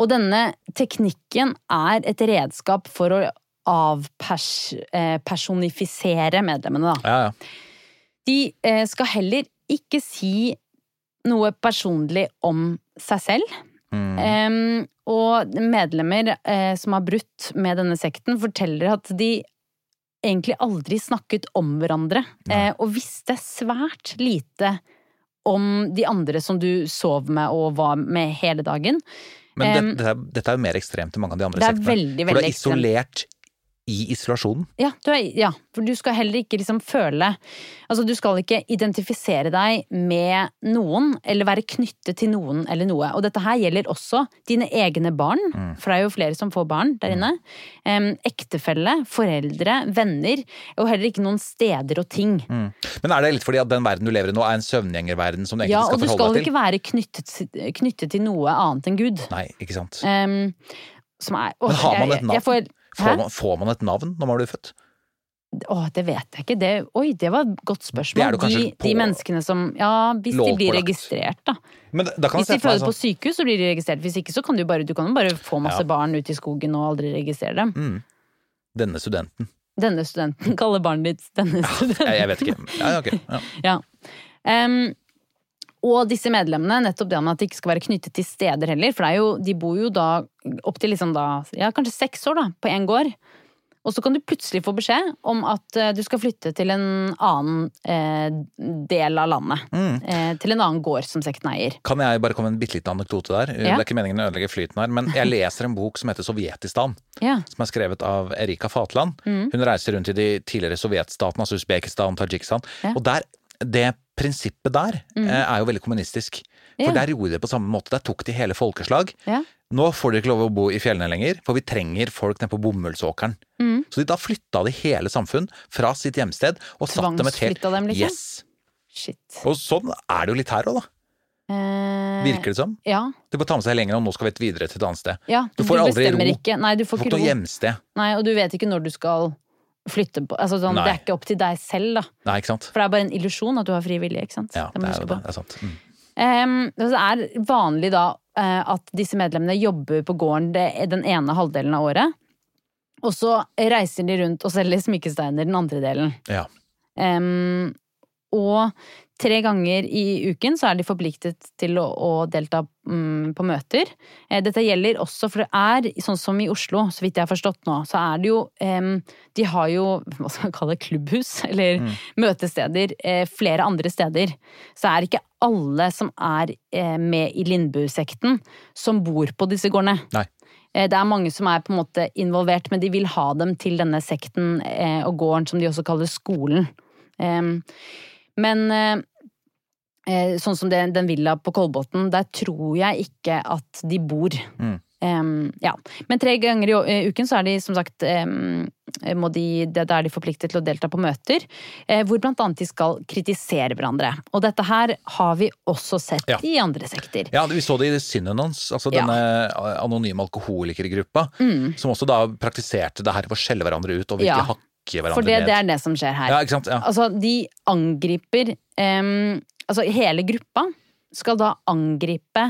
B: Og denne teknikken er et redskap for å avpersonifisere medlemmene, da.
A: Ja, ja.
B: De eh, skal heller ikke si noe personlig om seg selv.
A: Mm.
B: Um, og medlemmer eh, som har brutt med denne sekten, forteller at de egentlig aldri snakket om hverandre, eh, og visste svært lite om de andre som du sov med og var med hele dagen.
A: Men det, dette, er, dette er jo mer ekstremt enn mange av de andre
B: Det er
A: sektene.
B: veldig,
A: For du
B: veldig
A: isolert
B: ekstremt.
A: I isolasjonen.
B: Ja, du er, ja, for du skal heller ikke liksom føle Altså, du skal ikke identifisere deg med noen, eller være knyttet til noen eller noe. Og dette her gjelder også dine egne barn, for det er jo flere som får barn der inne. Um, ektefelle, foreldre, venner, og heller ikke noen steder og ting.
A: Mm. Men er det litt fordi at den verden du lever i nå, er en søvngjengerverden som du egentlig
B: Ja,
A: egentlig
B: og du
A: skal
B: skal
A: forholde deg
B: ikke være knyttet, knyttet til noe annet enn Gud.
A: Nei, ikke sant.
B: Um, som er åh,
A: Men har man et navn?
B: Får-
A: man, får man et navn når man blir født?
B: Åh, det vet jeg ikke. Det, oi, det var et godt spørsmål. De, de menneskene som Ja, hvis de blir registrert, da.
A: Men da kan
B: Hvis de føder på
A: sånn
B: sykehus, så blir de registrert. Hvis ikke, så kan du bare, du kan bare få masse
A: Ja.
B: barn ut i skogen og aldri registrere dem.
A: mm, Denne studenten.
B: Denne studenten kaller barnet ditt denne studenten.
A: Jeg, jeg vet ikke. Ja, ok. Ja.
B: Ja. Og disse medlemmene, nettopp det med at de ikke skal være knyttet til steder heller, for det jo, de bor jo da opptil liksom da, ja, kanskje seks år da, på én gård. Og så kan du plutselig få beskjed om at eh, du skal flytte til en annen eh, del av landet.
A: Mm.
B: Eh, til en annen gård som sekten eier.
A: Kan jeg bare komme med en bitte liten anekdote der?
B: Ja.
A: Det er ikke meningen å ødelegge flyten her, men jeg leser en bok som heter Sovjetistan.
B: Ja.
A: Som er skrevet av Erika Fatland.
B: Mm.
A: Hun reiser rundt i de tidligere sovjetstatene, altså Usbekistan, Tajikistan.
B: Ja.
A: Og der, det prinsippet der mm. er jo veldig kommunistisk. For.
B: Ja.
A: der gjorde de det på samme måte. Der tok de hele folkeslag.
B: Ja.
A: Nå får dere ikke lov å bo i fjellene lenger, for vi trenger folk nede på bomullsåkeren.
B: Mm.
A: Så de, da flytta de hele samfunn fra sitt hjemsted og satt dem et helt
B: dem, liksom?
A: Yes.
B: Shit.
A: Og sånn er det jo litt her òg, da.
B: Eh,
A: Virker det som.
B: Ja.
A: Du får ta med seg lenger, og nå skal vi videre til et annet sted.
B: ja.
A: Du får aldri ro.
B: Ikke. Nei, du
A: Du
B: får
A: får
B: ikke
A: ikke noe
B: ro.
A: hjemsted.
B: Nei, og du vet ikke når du skal flytte på altså, sånn, Det er ikke opp til deg selv, da.
A: Nei, ikke sant?
B: For det er bare en illusjon at du har fri vilje, ikke sant?
A: Ja,
B: Det
A: det er jo det. det er sant. Mm.
B: Um, det er vanlig da eh, at disse medlemmene jobber på gården det, den ene halvdelen av året. Og så reiser de rundt og selger smykkesteiner den andre delen.
A: Ja.
B: Um, og tre ganger i uken så er de forpliktet til å, å delta mm, på møter. Eh, dette gjelder også, for det er sånn som i Oslo, så vidt jeg har forstått nå, så er det jo eh, De har jo hva skal man kalle det, klubbhus, eller møtesteder, eh, flere andre steder. Så er ikke alle som er eh, med i Lindbu-sekten, som bor på disse gårdene.
A: Nei.
B: Eh, Det er mange som er på en måte involvert, men de vil ha dem til denne sekten eh, og gården, som de også kaller skolen. Men sånn som den, den villa på Kolbotn, der tror jeg ikke at de bor.
A: Mm.
B: Um, ja. Men tre ganger i uken så er de som sagt um, må de, Da er de forpliktet til å delta på møter, eh, hvor blant annet de skal kritisere hverandre. Og dette her har vi også sett
A: Ja.
B: i andre sekter.
A: Ja, vi så det i Synonons, altså
B: Ja.
A: denne anonyme alkoholikergruppa, som også da praktiserte det her på å skjelle hverandre ut og virkelig
B: Mm. Ja.
A: hakke hverandre
B: For det, det er det som skjer her.
A: Ja.
B: Altså, de angriper em, Altså, hele gruppa skal da angripe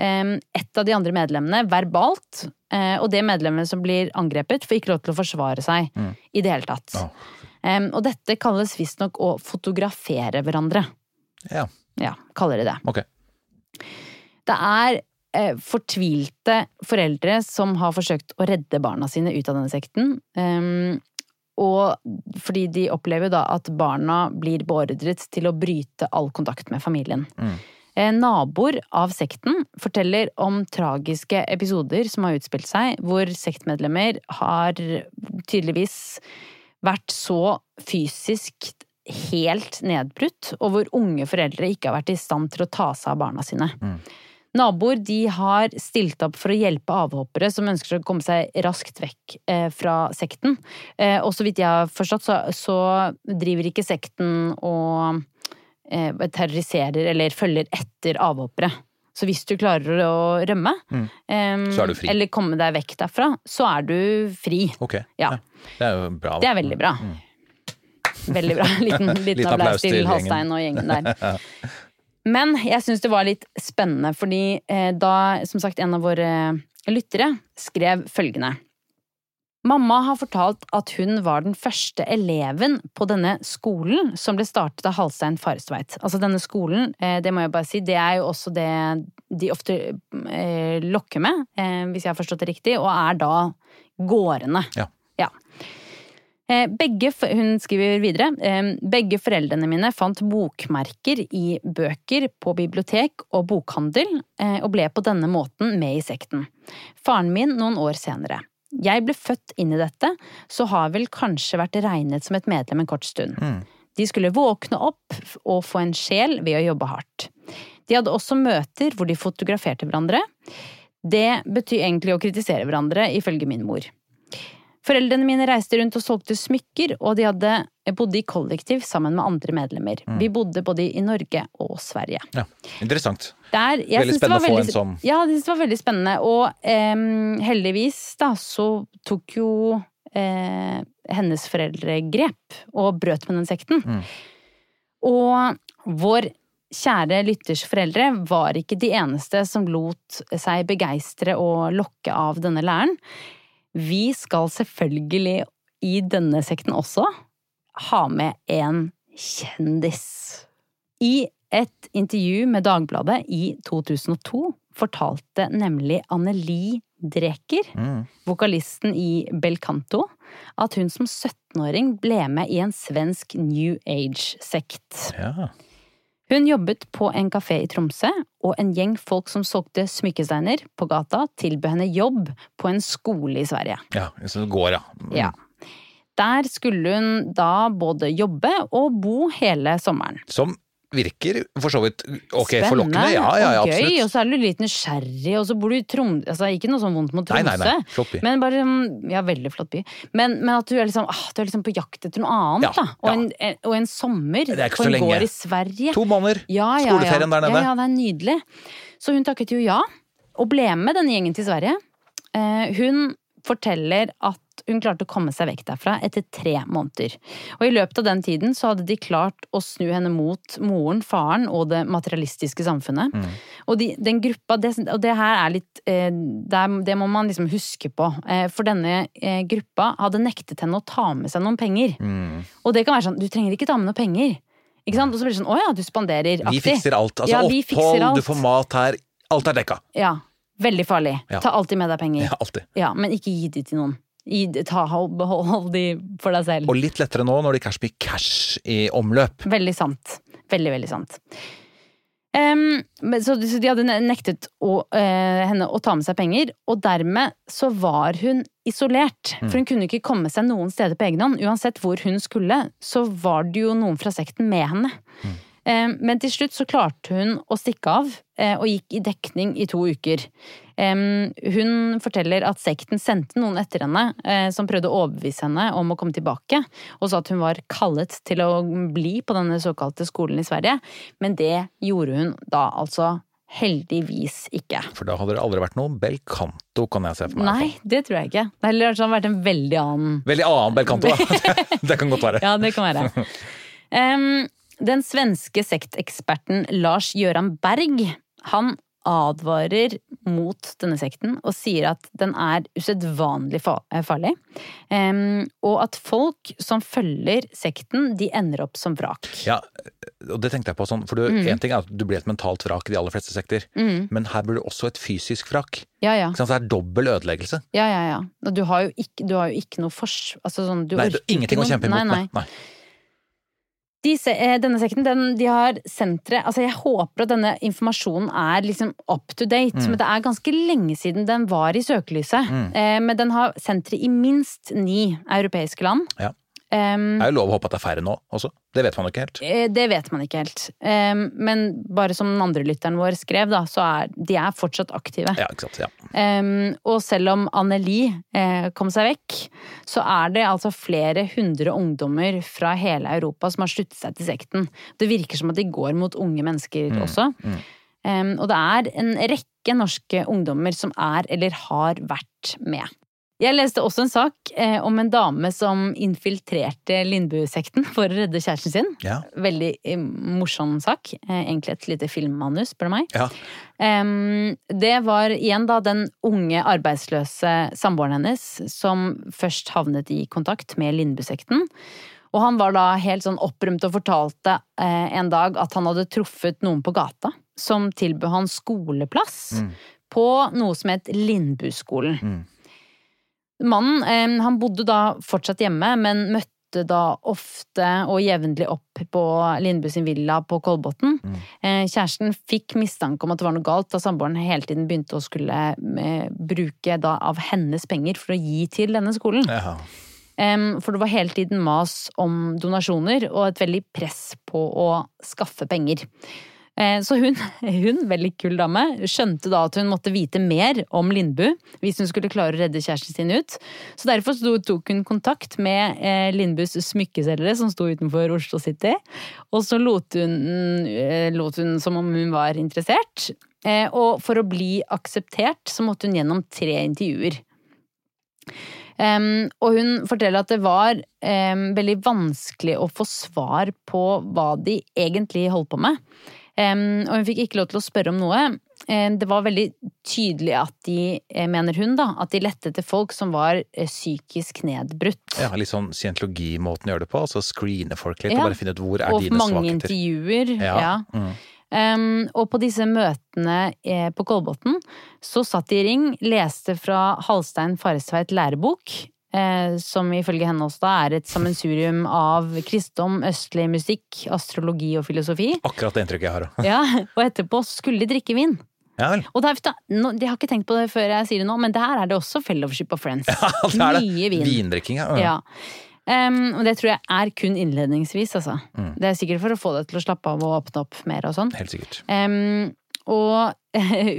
B: em, et av de andre medlemmene verbalt. eh, og det medlemmet som blir angrepet, får ikke lov til å forsvare seg i det hele tatt. Em, og dette kalles visstnok å fotografere hverandre.
A: ja.
B: Ja, kaller de det.
A: Ok.
B: Det er eh, fortvilte foreldre som har forsøkt å redde barna sine ut av denne sekten. Ehm, og fordi de opplever da at barna blir beordret til å bryte all kontakt med familien.
A: Mm.
B: Eh, naboer av sekten forteller om tragiske episoder som har utspilt seg, hvor sektmedlemmer har tydeligvis vært så fysisk helt nedbrutt, og hvor unge foreldre ikke har vært i stand til å ta seg av barna sine. Naboer de har stilt opp for å hjelpe avhoppere som ønsker å komme seg raskt vekk eh, fra sekten. Eh, og så vidt jeg har forstått, så, så driver ikke sekten og eh, terroriserer eller følger etter avhoppere. Så hvis du klarer å rømme,
A: Mm. Fri.
B: eller komme deg vekk derfra, så er du fri.
A: Ok.
B: Ja.
A: Det er jo bra.
B: Det er veldig bra. Veldig bra. Liten, Liten
A: applaus
B: applaus til
A: til.
B: Halstein og gjengen der. Men jeg syns det var litt spennende, fordi eh, da som sagt en av våre lyttere skrev følgende. Mamma har fortalt at hun var den første eleven på denne skolen som ble startet av Halstein Farestveit. Altså denne skolen, eh, det må jeg bare si, det er jo også det de ofte eh, lokker med, hvis jeg har forstått det riktig, og er da gårdene.
A: Ja.
B: Eh, Begge, hun skriver videre, eh, begge foreldrene mine fant bokmerker i bøker på bibliotek og bokhandel, eh, og ble på denne måten med i sekten. Faren min noen år senere. Jeg ble født inn i dette, så har vel kanskje vært regnet som et medlem en kort stund. De skulle våkne opp og få en sjel ved å jobbe hardt. De hadde også møter hvor de fotograferte hverandre. Det betyr egentlig å kritisere hverandre, ifølge min mor. Foreldrene mine reiste rundt og solgte smykker, og de hadde bodde i kollektiv sammen med andre medlemmer. Vi bodde både i Norge og Sverige.
A: Ja. Interessant.
B: Der,
A: Veldig
B: synes det var
A: spennende å få
B: veldig-
A: en sånn-
B: Ja, jeg synes det var veldig spennende. Og eh, heldigvis da, så tok jo eh, hennes foreldre grep og brøt med den sekten.
A: Mm.
B: Og vår kjære lytters foreldre var ikke de eneste som lot seg begeistre og lokke av denne læren. Vi skal selvfølgelig i denne sekten også ha med en kjendis. I et intervju med Dagbladet i 2002 fortalte nemlig Anneli Dreker,
A: Mm.
B: vokalisten i Belcanto, at hun som 17-åring ble med i en svensk New Age-sekt.
A: Ja.
B: Hun jobbet på en kafé i Tromsø, og en gjeng folk som solgte smykkesteiner på gata, tilbød henne jobb på en skole i Sverige.
A: ja. Så det går, ja. Mm.
B: Ja. Der skulle hun da både jobbe og bo hele sommeren.
A: Som virker for så vidt ok, forlokkende. Ja, ja, ja,
B: og gøy, og så er du litt nysgjerrig, og så bor du i Tromsø altså, Ikke noe sånn vondt mot
A: Nei,
B: Tromsø,
A: nei, nei. Flott by.
B: men bare mm, Ja, veldig flott by. Men, men at du er liksom ah, Du er liksom på jakt etter noe annet,
A: Ja,
B: da. Og,
A: ja.
B: en, en, og en sommer
A: Det er ikke
B: på
A: så
B: en
A: lenge.
B: gård i Sverige.
A: To måneder.
B: Ja, ja, ja.
A: Skoleferien der nede.
B: Ja, ja, det er nydelig. Så hun takket jo ja, og ble med denne gjengen til Sverige. Eh, hun forteller at hun klarte å komme seg vekk derfra etter tre måneder. Og i løpet av den tiden så hadde de klart å snu henne mot moren, faren og det materialistiske samfunnet.
A: Mm.
B: Og de, den gruppa, det, og det her er litt eh, det, det må man liksom huske på. Eh, for denne eh, gruppa hadde nektet henne å ta med seg noen penger.
A: Mm.
B: Og det kan være sånn, du trenger ikke ta med noen penger. Ikke sant? Og så blir det sånn, å ja, du spanderer.
A: Vi fikser alt. Altså
B: Ja,
A: opphold,
B: alt.
A: du får mat her. Alt er dekka.
B: Ja, veldig farlig.
A: Ja.
B: Ta alltid med deg penger.
A: Ja, alltid.
B: Ja, men ikke gi de til noen. Gi, ta, hold, behold hold de for deg selv.
A: Og litt lettere nå når det ikke er så mye cash i omløp.
B: Veldig sant. Veldig, veldig sant. Um, så, så de hadde nektet å, uh, henne å ta med seg penger, og dermed så var hun isolert. For hun kunne ikke komme seg noen steder på egen hånd. Uansett hvor hun skulle, så var det jo noen fra sekten med henne. Em, men til slutt så klarte hun å stikke av, uh, og gikk i dekning i to uker. Hun forteller at sekten sendte noen etter henne eh, som prøvde å overbevise henne om å komme tilbake, og sa at hun var kallet til å bli på denne såkalte skolen i Sverige, men det gjorde hun da altså heldigvis ikke.
A: For da hadde det aldri vært noe bel canto, kan jeg se for meg.
B: Nei, det tror jeg ikke. Det har heller vært en veldig annen
A: Veldig annen bel canto, da. det kan godt være.
B: Ja, det kan være. Um, den svenske sekteksperten Lars Gøran Berg, han advarer mot denne sekten og sier at den er usedvanlig eh, farlig. Um, og at folk som følger sekten, de ender opp som vrak.
A: Ja, og det tenkte jeg på sånn, for du,
B: Mm.
A: en ting er at du blir et mentalt vrak i de aller fleste sekter, men her blir du også et fysisk vrak.
B: Ja, ja.
A: Så det er dobbel ødeleggelse.
B: ja, ja, ja. Og Du har jo ikke, du har jo ikke noe fors... Altså sånn, du
A: Nei,
B: orker
A: ingenting ingenting å kjempe imot
B: Nei, nei.
A: Nei.
B: De, eh, denne sekten, den, de har sentre Altså, jeg håper at denne informasjonen er liksom up to date.
A: Mm.
B: Men det er ganske lenge siden den var i søkelyset. Eh, men den har sentre i minst ni europeiske land.
A: Ja.
B: Em,
A: Det er jo lov å håpe at det er færre nå også. Det vet man jo ikke helt.
B: Eh, Det vet man ikke helt. Um, Men bare som den andre lytteren vår skrev, da, så er de er fortsatt aktive.
A: Ja, ikke sant. Ja.
B: Um, og selv om Anneli eh, kom seg vekk, så er det altså flere hundre ungdommer fra hele Europa som har sluttet seg til sekten. Det virker som at de går mot unge mennesker også. Em, og det er en rekke norske ungdommer som er eller har vært med. Jeg leste også en sak eh, om en dame som infiltrerte Lindbu-sekten for å redde kjæresten sin.
A: Ja.
B: Veldig eh, morsom sak. Eh, egentlig et lite filmmanus, spør du meg.
A: Ja.
B: Det var igjen da den unge arbeidsløse samboeren hennes som først havnet i kontakt med Lindbu-sekten. Og han var da helt sånn opprømt og fortalte eh, en dag at han hadde truffet noen på gata som tilbød han skoleplass på noe som het Lindbuskolen. Mannen eh, han bodde da fortsatt hjemme, men møtte da ofte og jevnlig opp på Lindbu sin villa på Kolbotn. Mm. Kjæresten fikk mistanke om at det var noe galt da samboeren hele tiden begynte å skulle eh, bruke av hennes penger for å gi til denne skolen.
A: Ja.
B: For det var hele tiden mas om donasjoner og et veldig press på å skaffe penger. Eh, Så hun, hun, veldig kul dame, skjønte da at hun måtte vite mer om Lindbu hvis hun skulle klare å redde kjæresten sin ut. Så derfor tok hun kontakt med eh, Lindbus smykkeselgere som sto utenfor Oslo City. Og så lot hun, eh, lot hun som om hun var interessert. Og for å bli akseptert så måtte hun gjennom tre intervjuer. Um, og hun forteller at det var um, veldig vanskelig å få svar på hva de egentlig holdt på med. Og hun fikk ikke lov til å spørre om noe. Det var veldig tydelig at de, eh, mener hun, da, at de lette etter folk som var eh, psykisk nedbrutt.
A: ja, litt sånn scientologi-måten å gjøre det på. Altså screene folk litt
B: Ja.
A: og bare finne ut hvor er
B: og
A: dine
B: mange intervjuer.
A: Ja.
B: Ja.
A: Mm.
B: Um, og på disse møtene eh, på Kolbotn så satt de i ring, leste fra Halstein Faresveit lærebok, eh, som ifølge henne også da er et sammensurium av kristendom, østlig musikk, astrologi og filosofi.
A: Akkurat det inntrykket jeg har òg.
B: Ja, og etterpå skulle de drikke vin.
A: Ja vel.
B: Og der, er, De har ikke tenkt på det før jeg sier det nå, men der er det også Fellowship of Friends.
A: Ja, det er det.
B: Mye vin.
A: Vindrikking, ja.
B: Ja. Um, og det tror jeg er kun innledningsvis, altså. Det er sikkert for å få deg til å slappe av og åpne opp mer og sånn.
A: Helt sikkert.
B: Em, og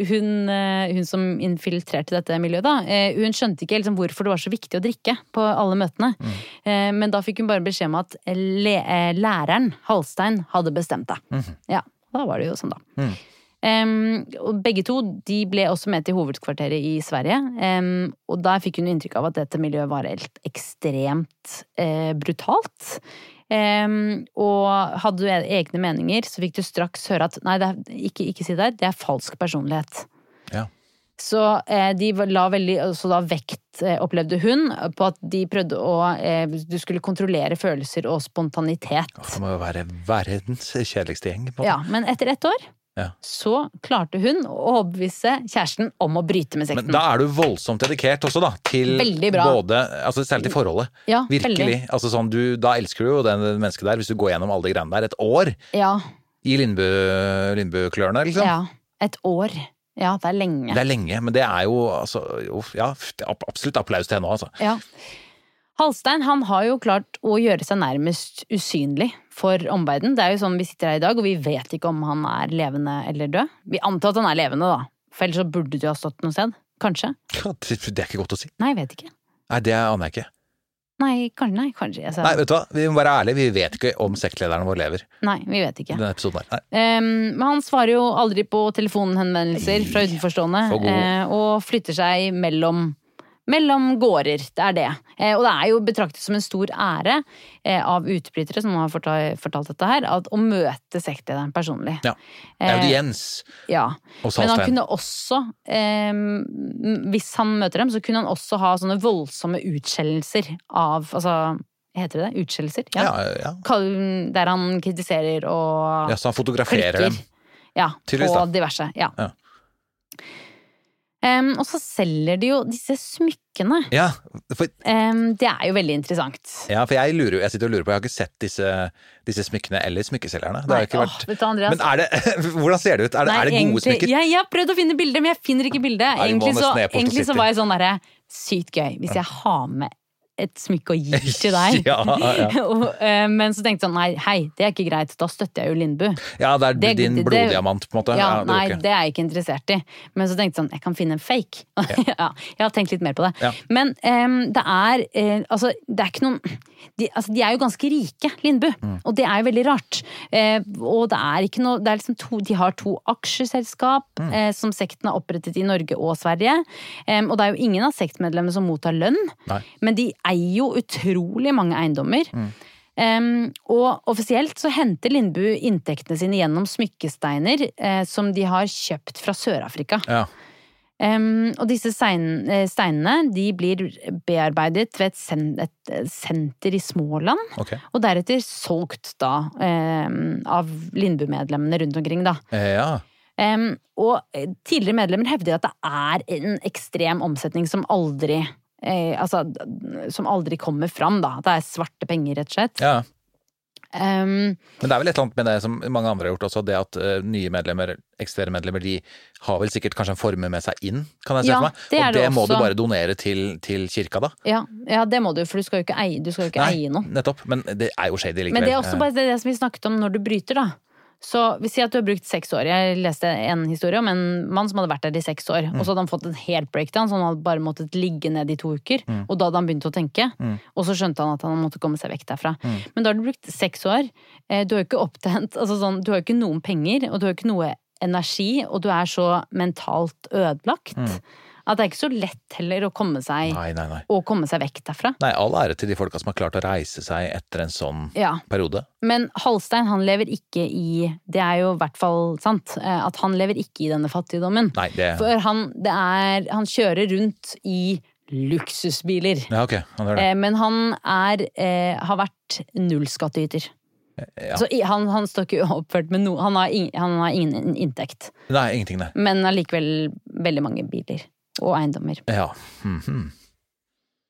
B: hun, eh, hun som infiltrerte dette miljøet, da, eh, hun skjønte ikke liksom hvorfor det var så viktig å drikke på alle møtene. Mm. Men da fikk hun bare beskjed om at eh, læreren, Halstein, hadde bestemt det. Ja, da var det jo sånn, da. Em, og begge to de ble også med til hovedkvarteret i Sverige. Um, og der fikk hun inntrykk av at dette miljøet var helt ekstremt uh, brutalt. Em, og hadde du egne meninger, så fikk du straks høre at nei, det er, ikke, ikke si det det er falsk personlighet.
A: Ja.
B: Så eh, de la veldig så da vekt, eh, opplevde hun, på at de prøvde å eh, Du skulle kontrollere følelser og spontanitet.
A: Det må jo være verdens kjedeligste gjeng. på.
B: Ja, men etter ett år
A: Ja.
B: så klarte hun å overbevise kjæresten om å bryte med
A: Men da er du voldsomt dedikert også, da. Til både altså Særlig til forholdet.
B: Ja,
A: Virkelig.
B: veldig.
A: Altså sånn, du, da elsker du jo det mennesket der, hvis du går gjennom alle de greiene der. Et år
B: Ja,
A: i Lindbu-klørne, liksom.
B: ja. Et år. Ja, det er lenge.
A: Det er lenge, men det er jo altså jo, Ja, absolutt applaus til henne òg, altså.
B: Ja. Halstein han har jo klart å gjøre seg nærmest usynlig for omverdenen. Det er jo sånn vi sitter her i dag, og vi vet ikke om han er levende eller død. Vi antar at han er levende, da. For ellers så burde det jo ha stått noe sted. Kanskje.
A: Det er ikke godt å si.
B: Nei, jeg vet ikke.
A: Nei, det aner jeg ikke.
B: Nei, kanskje. Nei, kanskje. Altså,
A: Nei, vet du hva, vi må være ærlige, vi vet ikke om sektlederen vår lever.
B: nei, vi vet ikke.
A: Denne episoden her.
B: Ehm, men han svarer jo aldri på telefonhenvendelser fra utenforstående,
A: For
B: eh, og flytter seg mellom, mellom gårder. Det er det. Eh, og det er jo betraktet som en stor ære eh, av utbrytere som har fortalt, fortalt dette her, at, å møte sektlederen personlig.
A: Ja. Audiens
B: Ja.
A: hos
B: Men han kunne også, ehm, hvis han møter dem, så kunne han også ha sånne voldsomme utskjellelser av Altså, heter det det? Utskjellelser?
A: Ja, ja.
B: Ja, Der han kritiserer og
A: ja, så han fotograferer dem.
B: ja, på diverse. Ja.
A: Ja.
B: Em, og så selger de jo disse smykkene.
A: Ja, for,
B: um, det er jo veldig interessant.
A: ja, for jeg, lurer, jeg sitter og lurer på, jeg har ikke sett disse, disse smykkene eller smykkeselgerne. Det har
B: Nei, åh,
A: vært...
B: vet du, Andreas?
A: Men er det, hvordan ser det ut? Er det,
B: Nei,
A: er det gode
B: egentlig-
A: smykker?
B: Jeg, jeg har prøvd å finne bilder, men jeg finner ikke bildet.
A: Nei,
B: Egentlig så, egentlig så var jeg sånn derre Sykt gøy hvis jeg har med et smykke å gi til deg.
A: Ja, ja.
B: og, uh, men så tenkte jeg sånn, nei, hei, det er ikke greit, da støtter jeg jo Lindbu.
A: Ja, det er
B: Det-
A: din
B: det-
A: bloddiamant, på en måte.
B: Ja,
A: Ja, det
B: nei,
A: ikke.
B: det er jeg ikke interessert i. Men så tenkte jeg sånn, jeg kan finne en fake. Ja. jeg har tenkt litt mer på det. Men um, det er uh, Altså, det er ikke noen de, altså, de er jo ganske rike, Lindbu,
A: Mm.
B: og det er jo veldig rart. Eh, og det er ikke noe det er liksom to, De har to aksjeselskap
A: Mm.
B: eh, som sekten har opprettet i Norge og Sverige. Eh, og det er jo ingen av sektmedlemmene som mottar lønn,
A: Nei.
B: men de eier jo utrolig mange eiendommer. Em, og offisielt så henter Lindbu inntektene sine gjennom smykkesteiner eh, som de har kjøpt fra Sør-Afrika.
A: Ja.
B: Em, og disse stein, eh, steinene de blir bearbeidet ved et, sen, et eh, senter i Småland.
A: Okay.
B: Og deretter solgt da um, av Lindbu-medlemmene rundt omkring, da.
A: Ja.
B: Um, og eh, tidligere medlemmer hevder at det er en ekstrem omsetning som aldri eh, Altså, som aldri kommer fram, da. Det er svarte penger, rett og slett.
A: ja.
B: Em,
A: Men det er vel et eller annet med det som mange andre har gjort også, det at uh, nye medlemmer, eksisterende medlemmer, de har vel sikkert kanskje en formue med seg inn, kan jeg se
B: Ja,
A: for meg.
B: det
A: og
B: det
A: det må du bare donere til, til kirka, da.
B: ja, ja, det må du, for du skal jo ikke eie, du skal jo ikke eie noe.
A: nettopp. Men det er jo shady likevel.
B: Men det er også bare det, det som vi snakket om når du bryter, da. Så vi sier at du har brukt seks år. Jeg leste en historie om en mann som hadde vært der i seks år. Og så hadde han fått en helt breakdown, så han hadde bare måttet ligge ned i to uker. Og da hadde han begynt å tenke. Og så skjønte han at han måtte komme seg vekk derfra. Men da har du brukt seks år. Eh, Du har jo ikke opptent altså sånn, Du har jo ikke noen penger, og du har jo ikke noe energi, og du er så mentalt ødelagt. At det er ikke så lett heller å komme seg,
A: Nei, nei, nei.
B: å komme seg vekk derfra.
A: Nei, all ære til de folka som har klart å reise seg etter en sånn
B: Ja.
A: periode.
B: Men Halstein han lever ikke i Det er jo i hvert fall sant, eh, at han lever ikke i denne fattigdommen.
A: Nei, det
B: For han, det er, han kjører rundt i luksusbiler.
A: Ja, ok, han gjør det.
B: Eh, Men han er, eh, har vært nullskattyter.
A: Ja.
B: Så han, han står ikke oppført med noe Han han har ingen inntekt.
A: Nei, ingenting, nei.
B: Men allikevel veldig mange biler og eiendommer.
A: Ja. Mhm.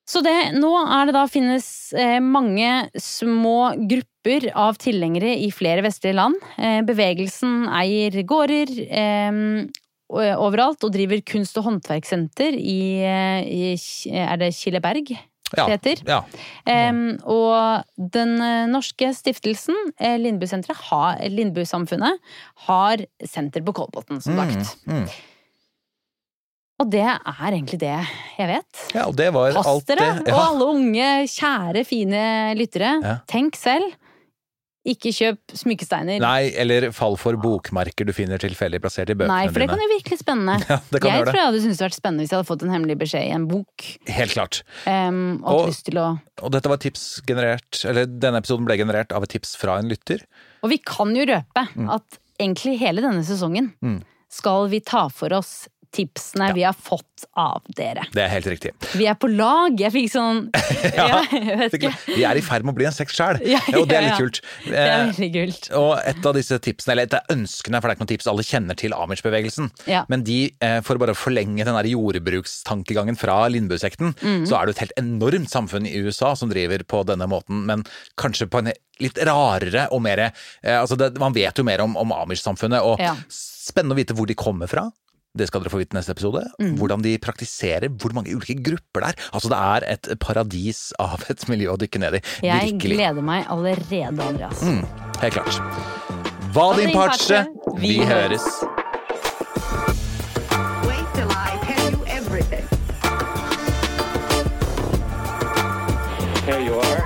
B: Så det, nå er det da finnes eh, mange små grupper av tilhengere i flere vestlige land. Eh, bevegelsen eier gårder eh, overalt og driver kunst- og håndverkssenter i, eh, i Er det Killeberg
A: Ja.
B: heter?
A: ja.
B: Um, og den norske stiftelsen, Lindbusamfunnet, har, Lindbu har senter på Kolbotn, som sagt.
A: mm.
B: Og det er egentlig det jeg vet.
A: Ja, og det var
B: Pass
A: alt det.
B: ja. og alle unge, kjære, fine lyttere.
A: Ja.
B: Tenk selv. Ikke kjøp smykkesteiner.
A: Nei, eller fall for bokmerker du finner tilfeldig plassert i bøkene dine.
B: Nei, for det kan jo virke litt spennende.
A: Ja, det kan
B: jeg tror
A: det.
B: jeg hadde syntes det vært spennende hvis jeg hadde fått en hemmelig beskjed i en bok.
A: Helt klart.
B: Um, og
A: Og-
B: lyst til å
A: Og dette var tips generert, eller denne episoden ble generert av et tips fra en lytter.
B: Og vi kan jo røpe
A: Mm.
B: at egentlig hele denne sesongen skal vi ta for oss tipsene vi har fått av dere.
A: Det er helt riktig.
B: Vi er på lag! Jeg fikk sånn ja, ikke.
A: Vi er i ferd med å bli en sekt sjæl,
B: Ja,
A: og det er litt kult.
B: Det er
A: Eh,
B: veldig kult.
A: Og et av disse tipsene, eller et av ønskene, for det er ikke noen tips, alle kjenner til Amish-bevegelsen.
B: Ja.
A: Men de, eh, for å bare forlenge den der jordbrukstankegangen fra Lindbø-sekten,
B: mm.
A: så er det et helt enormt samfunn i USA som driver på denne måten, men kanskje på en litt rarere og mer eh, Altså, det, man vet jo mer om, om Amish-samfunnet, og
B: Ja.
A: spennende å vite hvor de kommer fra. Det skal dere få vite i neste episode.
B: mm.
A: Hvordan de praktiserer, hvor mange ulike grupper det er. Altså, det er et paradis av et miljø å dykke ned i.
B: Jeg
A: Virkelig.
B: gleder meg allerede, Andreas.
A: Mm, helt klart. Hva din
B: parche,
A: vi
B: vi
A: høres.
C: Wait till I tell you everything.
D: Here you are.